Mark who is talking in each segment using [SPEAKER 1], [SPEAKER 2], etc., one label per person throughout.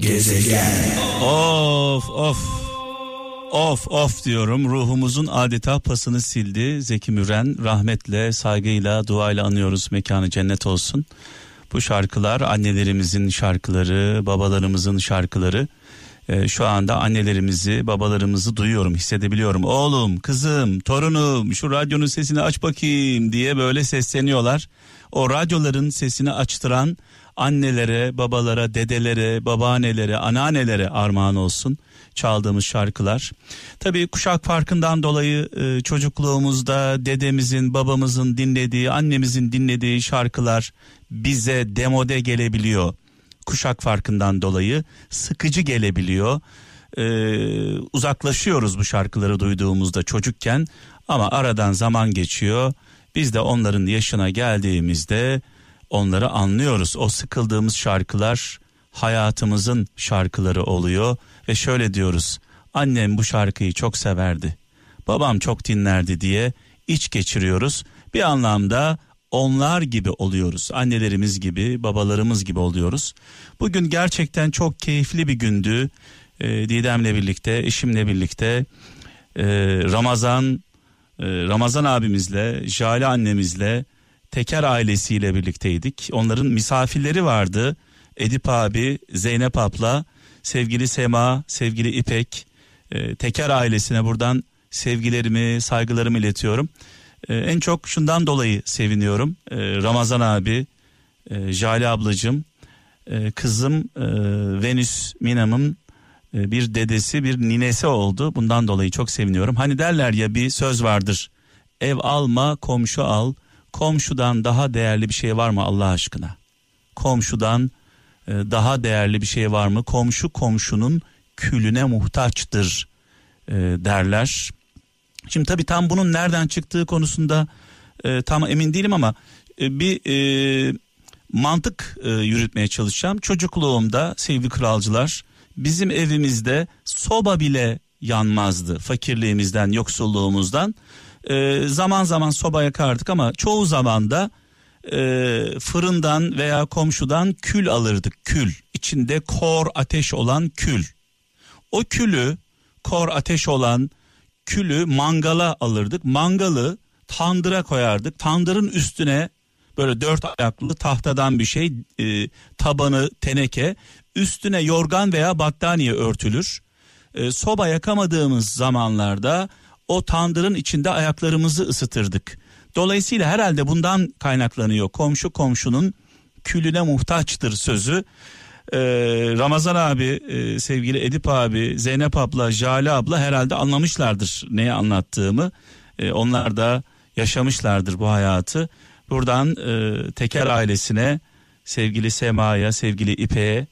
[SPEAKER 1] Gezegen. Of of. Of of diyorum ruhumuzun adeta pasını sildi. Zeki Müren rahmetle, saygıyla, duayla anıyoruz mekanı cennet olsun. Bu şarkılar annelerimizin şarkıları, babalarımızın şarkıları. Ee, şu anda annelerimizi, babalarımızı duyuyorum, hissedebiliyorum. Oğlum, kızım, torunum şu radyonun sesini aç bakayım diye böyle sesleniyorlar. O radyoların sesini açtıran annelere, babalara, dedelere, babaannelere, anneannelere armağan olsun çaldığımız şarkılar. Tabii kuşak farkından dolayı e, çocukluğumuzda dedemizin, babamızın dinlediği, annemizin dinlediği şarkılar bize demode gelebiliyor. Kuşak farkından dolayı sıkıcı gelebiliyor. Ee, uzaklaşıyoruz bu şarkıları duyduğumuzda çocukken ama aradan zaman geçiyor. Biz de onların yaşına geldiğimizde onları anlıyoruz. O sıkıldığımız şarkılar hayatımızın şarkıları oluyor ve şöyle diyoruz. Annem bu şarkıyı çok severdi. Babam çok dinlerdi diye iç geçiriyoruz. Bir anlamda onlar gibi oluyoruz. Annelerimiz gibi, babalarımız gibi oluyoruz. Bugün gerçekten çok keyifli bir gündü. Ee, Didem'le birlikte, eşimle birlikte e, Ramazan e, Ramazan abimizle, Jale annemizle, Teker ailesiyle birlikteydik. Onların misafirleri vardı. Edip abi, Zeynep abla, sevgili Sema, sevgili İpek, e, Teker ailesine buradan sevgilerimi, saygılarımı iletiyorum. E, en çok şundan dolayı seviniyorum. E, Ramazan abi, e, Jale ablacığım, e, kızım e, Venüs Minam'ın e, bir dedesi, bir ninesi oldu. Bundan dolayı çok seviniyorum. Hani derler ya bir söz vardır. Ev alma, komşu al. Komşudan daha değerli bir şey var mı Allah aşkına? Komşudan e, daha değerli bir şey var mı? Komşu komşunun külüne muhtaçtır e, derler. Şimdi tabii tam bunun nereden çıktığı konusunda e, tam emin değilim ama bir mantık yürütmeye çalışacağım. Çocukluğumda sevgili kralcılar bizim evimizde soba bile yanmazdı fakirliğimizden yoksulluğumuzdan. E, zaman zaman soba yakardık ama çoğu zaman da e, fırından veya komşudan kül alırdık kül içinde kor ateş olan kül. O külü kor ateş olan külü mangala alırdık. Mangalı tandıra koyardık. Tandırın üstüne böyle dört ayaklı tahtadan bir şey e, tabanı teneke üstüne yorgan veya battaniye örtülür. E, soba yakamadığımız zamanlarda o tandırın içinde ayaklarımızı ısıtırdık. Dolayısıyla herhalde bundan kaynaklanıyor komşu komşunun külüne muhtaçtır sözü. Ee, Ramazan abi, e, sevgili Edip abi, Zeynep abla, Jale abla herhalde anlamışlardır neyi anlattığımı. Ee, onlar da yaşamışlardır bu hayatı. Buradan e, Teker ailesine, sevgili Sema'ya, sevgili İpek'e,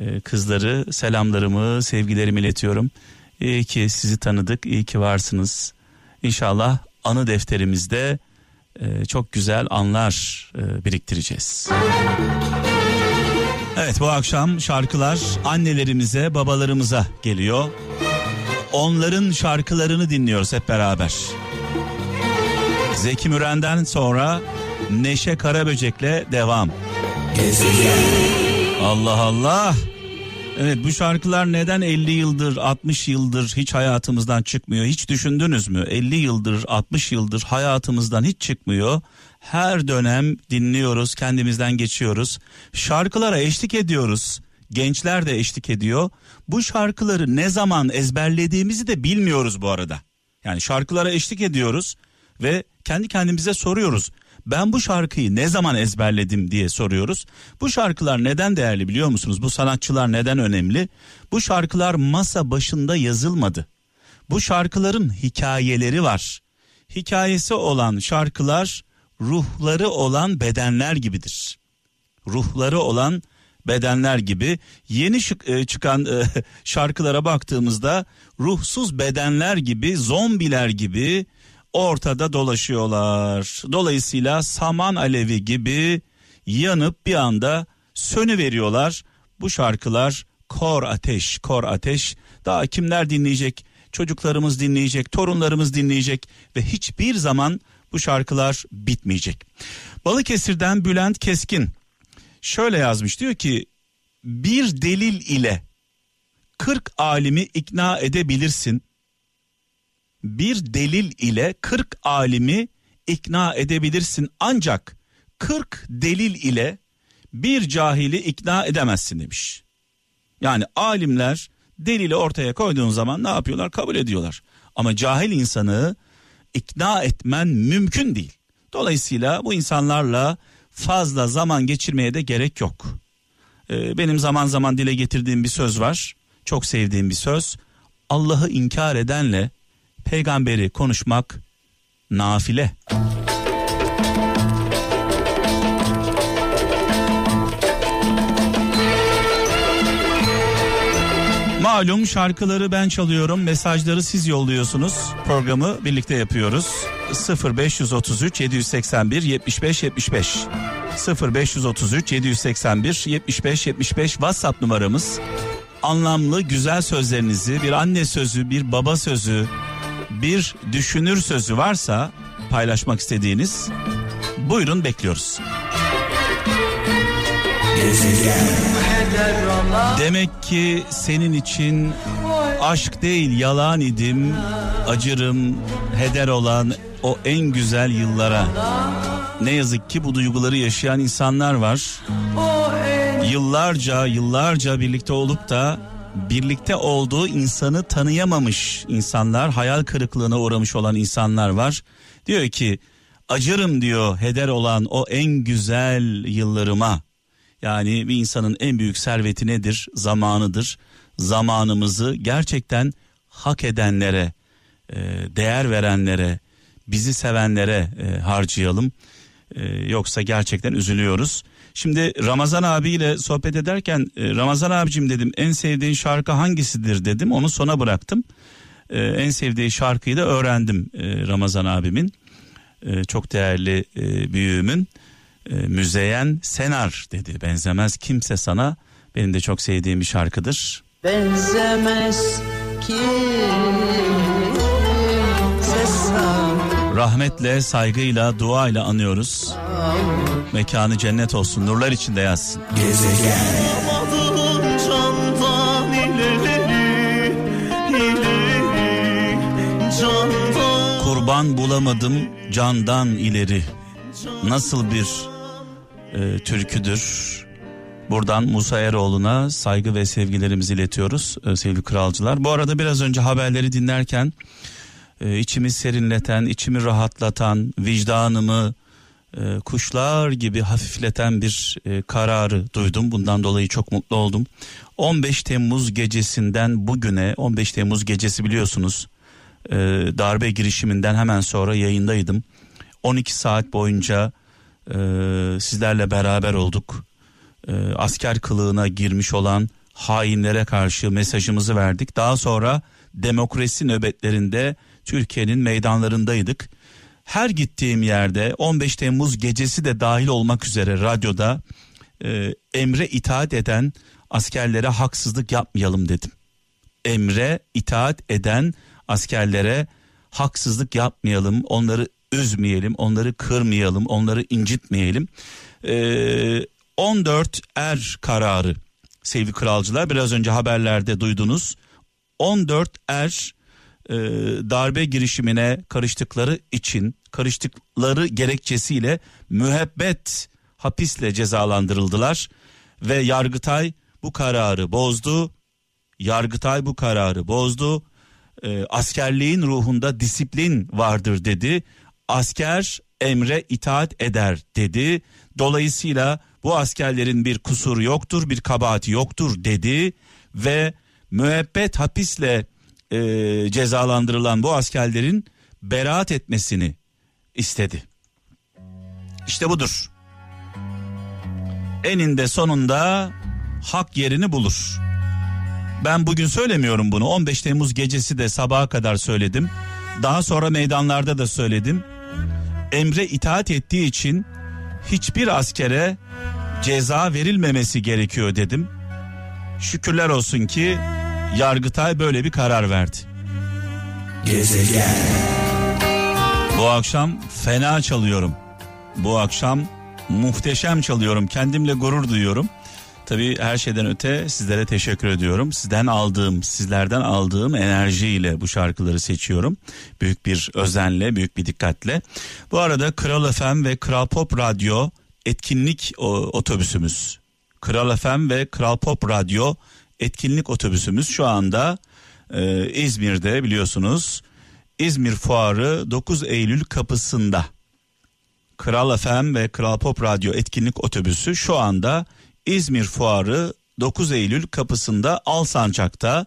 [SPEAKER 1] e, kızları selamlarımı, sevgilerimi iletiyorum. İyi ki sizi tanıdık, iyi ki varsınız. İnşallah anı defterimizde e, çok güzel anlar e, biriktireceğiz. Evet bu akşam şarkılar annelerimize, babalarımıza geliyor. Onların şarkılarını dinliyoruz hep beraber. Zeki Müren'den sonra Neşe Karaböcek'le devam. Gezegen. Allah Allah. Evet bu şarkılar neden 50 yıldır 60 yıldır hiç hayatımızdan çıkmıyor? Hiç düşündünüz mü? 50 yıldır 60 yıldır hayatımızdan hiç çıkmıyor. Her dönem dinliyoruz kendimizden geçiyoruz. Şarkılara eşlik ediyoruz. Gençler de eşlik ediyor. Bu şarkıları ne zaman ezberlediğimizi de bilmiyoruz bu arada. Yani şarkılara eşlik ediyoruz ve kendi kendimize soruyoruz ben bu şarkıyı ne zaman ezberledim diye soruyoruz. Bu şarkılar neden değerli biliyor musunuz? Bu sanatçılar neden önemli? Bu şarkılar masa başında yazılmadı. Bu şarkıların hikayeleri var. Hikayesi olan şarkılar ruhları olan bedenler gibidir. Ruhları olan bedenler gibi yeni e, çıkan e, şarkılara baktığımızda ruhsuz bedenler gibi zombiler gibi ortada dolaşıyorlar. Dolayısıyla saman alevi gibi yanıp bir anda sönü veriyorlar. Bu şarkılar kor ateş, kor ateş. Daha kimler dinleyecek? Çocuklarımız dinleyecek, torunlarımız dinleyecek ve hiçbir zaman bu şarkılar bitmeyecek. Balıkesir'den Bülent Keskin şöyle yazmış diyor ki bir delil ile 40 alimi ikna edebilirsin. Bir delil ile 40 alimi ikna edebilirsin ancak 40 delil ile bir cahili ikna edemezsin demiş. Yani alimler delili ortaya koyduğun zaman ne yapıyorlar? Kabul ediyorlar. Ama cahil insanı ikna etmen mümkün değil. Dolayısıyla bu insanlarla fazla zaman geçirmeye de gerek yok. Ee, benim zaman zaman dile getirdiğim bir söz var. Çok sevdiğim bir söz. Allah'ı inkar edenle peygamberi konuşmak nafile. Malum şarkıları ben çalıyorum, mesajları siz yolluyorsunuz. Programı birlikte yapıyoruz. 0533 781 75 75 0533 781 75 75 WhatsApp numaramız. Anlamlı güzel sözlerinizi, bir anne sözü, bir baba sözü, bir düşünür sözü varsa paylaşmak istediğiniz buyurun bekliyoruz. Demek ki senin için aşk değil yalan idim, acırım, heder olan o en güzel yıllara. Ne yazık ki bu duyguları yaşayan insanlar var. Yıllarca, yıllarca birlikte olup da birlikte olduğu insanı tanıyamamış insanlar, hayal kırıklığına uğramış olan insanlar var. Diyor ki acırım diyor heder olan o en güzel yıllarıma. Yani bir insanın en büyük serveti nedir? Zamanıdır. Zamanımızı gerçekten hak edenlere, e, değer verenlere, bizi sevenlere e, harcayalım. E, yoksa gerçekten üzülüyoruz. Şimdi Ramazan abiyle sohbet ederken Ramazan abicim dedim en sevdiğin şarkı hangisidir dedim onu sona bıraktım. En sevdiği şarkıyı da öğrendim Ramazan abimin. Çok değerli büyüğümün. E, Müzeyyen Senar dedi. Benzemez kimse sana. Benim de çok sevdiğim bir şarkıdır. Benzemez kimse. Rahmetle, saygıyla, duayla anıyoruz. Mekanı cennet olsun, nurlar içinde yazsın. Gezegen. Kurban bulamadım candan ileri. Nasıl bir e, türküdür. Buradan Musa Eroğlu'na saygı ve sevgilerimizi iletiyoruz e, sevgili kralcılar. Bu arada biraz önce haberleri dinlerken e, içimi serinleten, içimi rahatlatan, vicdanımı e, kuşlar gibi hafifleten bir e, kararı duydum. Bundan dolayı çok mutlu oldum. 15 Temmuz gecesinden bugüne 15 Temmuz gecesi biliyorsunuz e, darbe girişiminden hemen sonra yayındaydım. 12 saat boyunca e, sizlerle beraber olduk. E, asker kılığına girmiş olan hainlere karşı mesajımızı verdik. Daha sonra demokrasi nöbetlerinde Türkiye'nin meydanlarındaydık. Her gittiğim yerde 15 Temmuz gecesi de dahil olmak üzere radyoda e, emre itaat eden askerlere haksızlık yapmayalım dedim. Emre itaat eden askerlere haksızlık yapmayalım, onları üzmeyelim, onları kırmayalım, onları incitmeyelim. Ee, 14 er kararı sevgili kralcılar biraz önce haberlerde duydunuz. 14 er e, darbe girişimine karıştıkları için karıştıkları gerekçesiyle müebbet hapisle cezalandırıldılar ve Yargıtay bu kararı bozdu. Yargıtay bu kararı bozdu. E, askerliğin ruhunda disiplin vardır dedi asker emre itaat eder dedi. Dolayısıyla bu askerlerin bir kusuru yoktur, bir kabahati yoktur dedi ve müebbet hapisle e, cezalandırılan bu askerlerin beraat etmesini istedi. İşte budur. Eninde sonunda hak yerini bulur. Ben bugün söylemiyorum bunu. 15 Temmuz gecesi de sabaha kadar söyledim. Daha sonra meydanlarda da söyledim emre itaat ettiği için hiçbir askere ceza verilmemesi gerekiyor dedim. Şükürler olsun ki Yargıtay böyle bir karar verdi. Gezegen. Bu akşam fena çalıyorum. Bu akşam muhteşem çalıyorum. Kendimle gurur duyuyorum. Tabii her şeyden öte sizlere teşekkür ediyorum. Sizden aldığım, sizlerden aldığım enerjiyle bu şarkıları seçiyorum. Büyük bir özenle, büyük bir dikkatle. Bu arada Kral FM ve Kral Pop Radyo etkinlik otobüsümüz. Kral FM ve Kral Pop Radyo etkinlik otobüsümüz şu anda e, İzmir'de biliyorsunuz. İzmir Fuarı 9 Eylül kapısında. Kral FM ve Kral Pop Radyo etkinlik otobüsü şu anda İzmir Fuarı 9 Eylül kapısında Alsancak'ta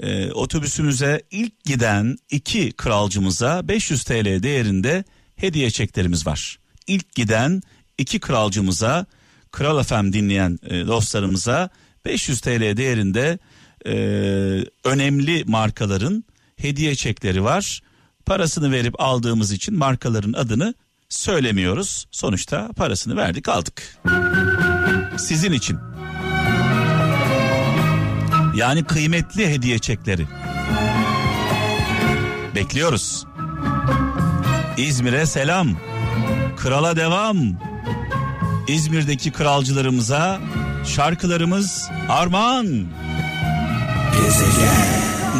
[SPEAKER 1] e, otobüsümüze ilk giden iki kralcımıza 500 TL değerinde hediye çeklerimiz var. İlk giden iki kralcımıza Kral FM dinleyen e, dostlarımıza 500 TL değerinde e, önemli markaların hediye çekleri var. Parasını verip aldığımız için markaların adını söylemiyoruz. Sonuçta parasını verdik aldık. Sizin için. Yani kıymetli hediye çekleri. Bekliyoruz. İzmir'e selam. Krala devam. İzmir'deki kralcılarımıza şarkılarımız armağan.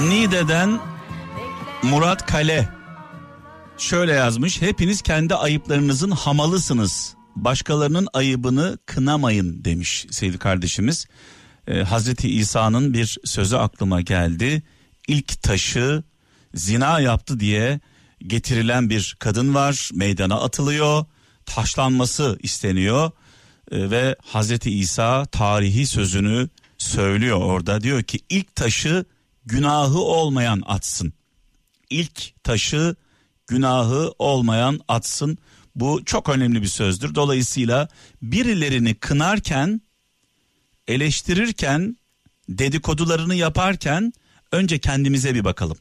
[SPEAKER 1] Nide'den Murat Kale şöyle yazmış. Hepiniz kendi ayıplarınızın hamalısınız. Başkalarının ayıbını kınamayın demiş sevgili kardeşimiz. Ee, Hazreti İsa'nın bir sözü aklıma geldi. İlk taşı zina yaptı diye getirilen bir kadın var. Meydana atılıyor. Taşlanması isteniyor. Ee, ve Hazreti İsa tarihi sözünü söylüyor orada. Diyor ki ilk taşı günahı olmayan atsın. İlk taşı günahı olmayan atsın. Bu çok önemli bir sözdür. Dolayısıyla birilerini kınarken, eleştirirken, dedikodularını yaparken önce kendimize bir bakalım.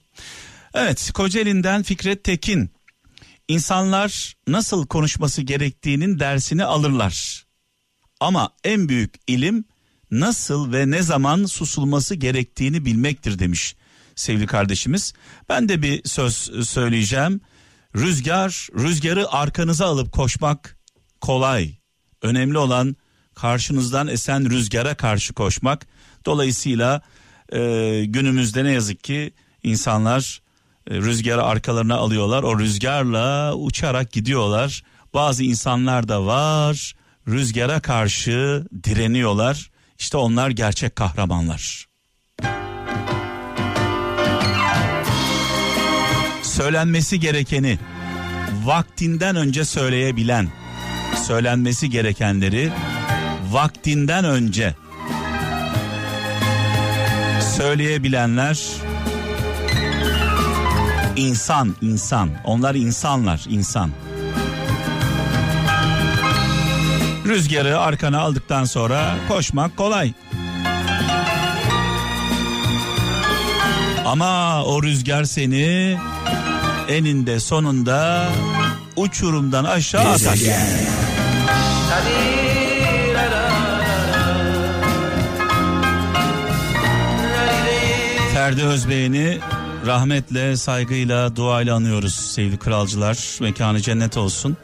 [SPEAKER 1] Evet, Kocaeli'nden Fikret Tekin. İnsanlar nasıl konuşması gerektiğinin dersini alırlar. Ama en büyük ilim nasıl ve ne zaman susulması gerektiğini bilmektir demiş sevgili kardeşimiz. Ben de bir söz söyleyeceğim. Rüzgar, rüzgarı arkanıza alıp koşmak kolay. Önemli olan karşınızdan esen rüzgara karşı koşmak. Dolayısıyla e, günümüzde ne yazık ki insanlar e, rüzgarı arkalarına alıyorlar. O rüzgarla uçarak gidiyorlar. Bazı insanlar da var rüzgara karşı direniyorlar. İşte onlar gerçek kahramanlar. söylenmesi gerekeni vaktinden önce söyleyebilen, söylenmesi gerekenleri vaktinden önce söyleyebilenler insan, insan. Onlar insanlar, insan. Rüzgarı arkana aldıktan sonra koşmak kolay. Ama o rüzgar seni eninde sonunda uçurumdan aşağı atar. Ferdi Özbey'ini rahmetle, saygıyla, duayla anıyoruz sevgili kralcılar. Mekanı cennet olsun.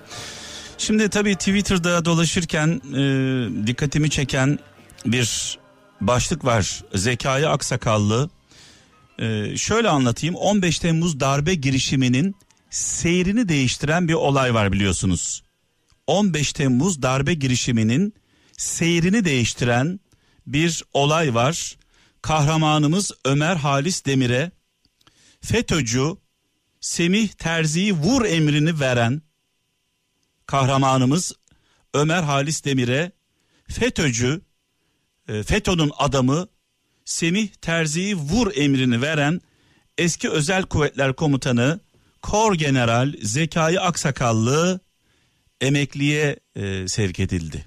[SPEAKER 1] Şimdi tabii Twitter'da dolaşırken e, dikkatimi çeken bir başlık var. Zekai Aksakallı ee, şöyle anlatayım 15 Temmuz darbe girişiminin seyrini değiştiren bir olay var biliyorsunuz. 15 Temmuz darbe girişiminin seyrini değiştiren bir olay var. Kahramanımız Ömer Halis Demir'e FETÖ'cü Semih Terzi'yi vur emrini veren kahramanımız Ömer Halis Demir'e FETÖ'cü e, FETÖ'nün adamı Semih Terzi'yi vur emrini veren eski özel kuvvetler komutanı Kor General Zekai Aksakallı emekliye e, sevk edildi.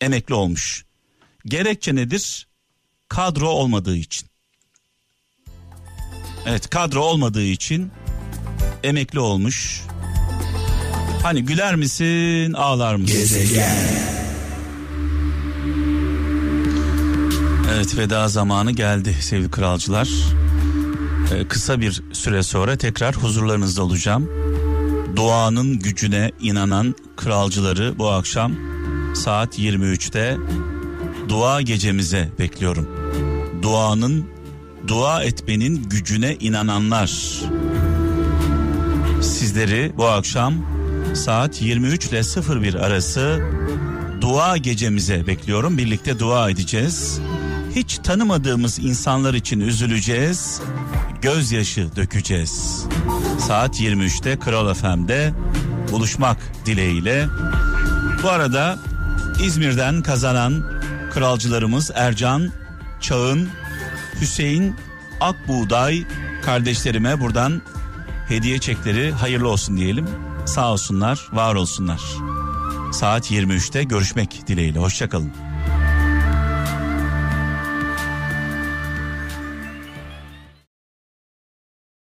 [SPEAKER 1] Emekli olmuş. Gerekçe nedir? Kadro olmadığı için. Evet kadro olmadığı için emekli olmuş. Hani güler misin ağlar mısın? Gezegen. Evet veda zamanı geldi sevgili kralcılar. Ee, kısa bir süre sonra tekrar huzurlarınızda olacağım. Doğanın gücüne inanan kralcıları bu akşam saat 23'te dua gecemize bekliyorum. Duanın, dua etmenin gücüne inananlar. Sizleri bu akşam saat 23 ile 01 arası dua gecemize bekliyorum. Birlikte dua edeceğiz. Hiç tanımadığımız insanlar için üzüleceğiz. Gözyaşı dökeceğiz. Saat 23'te Kral FM'de buluşmak dileğiyle. Bu arada İzmir'den kazanan kralcılarımız Ercan, Çağın, Hüseyin, Akbuğday kardeşlerime buradan hediye çekleri hayırlı olsun diyelim. Sağ olsunlar, var olsunlar. Saat 23'te görüşmek dileğiyle. Hoşçakalın.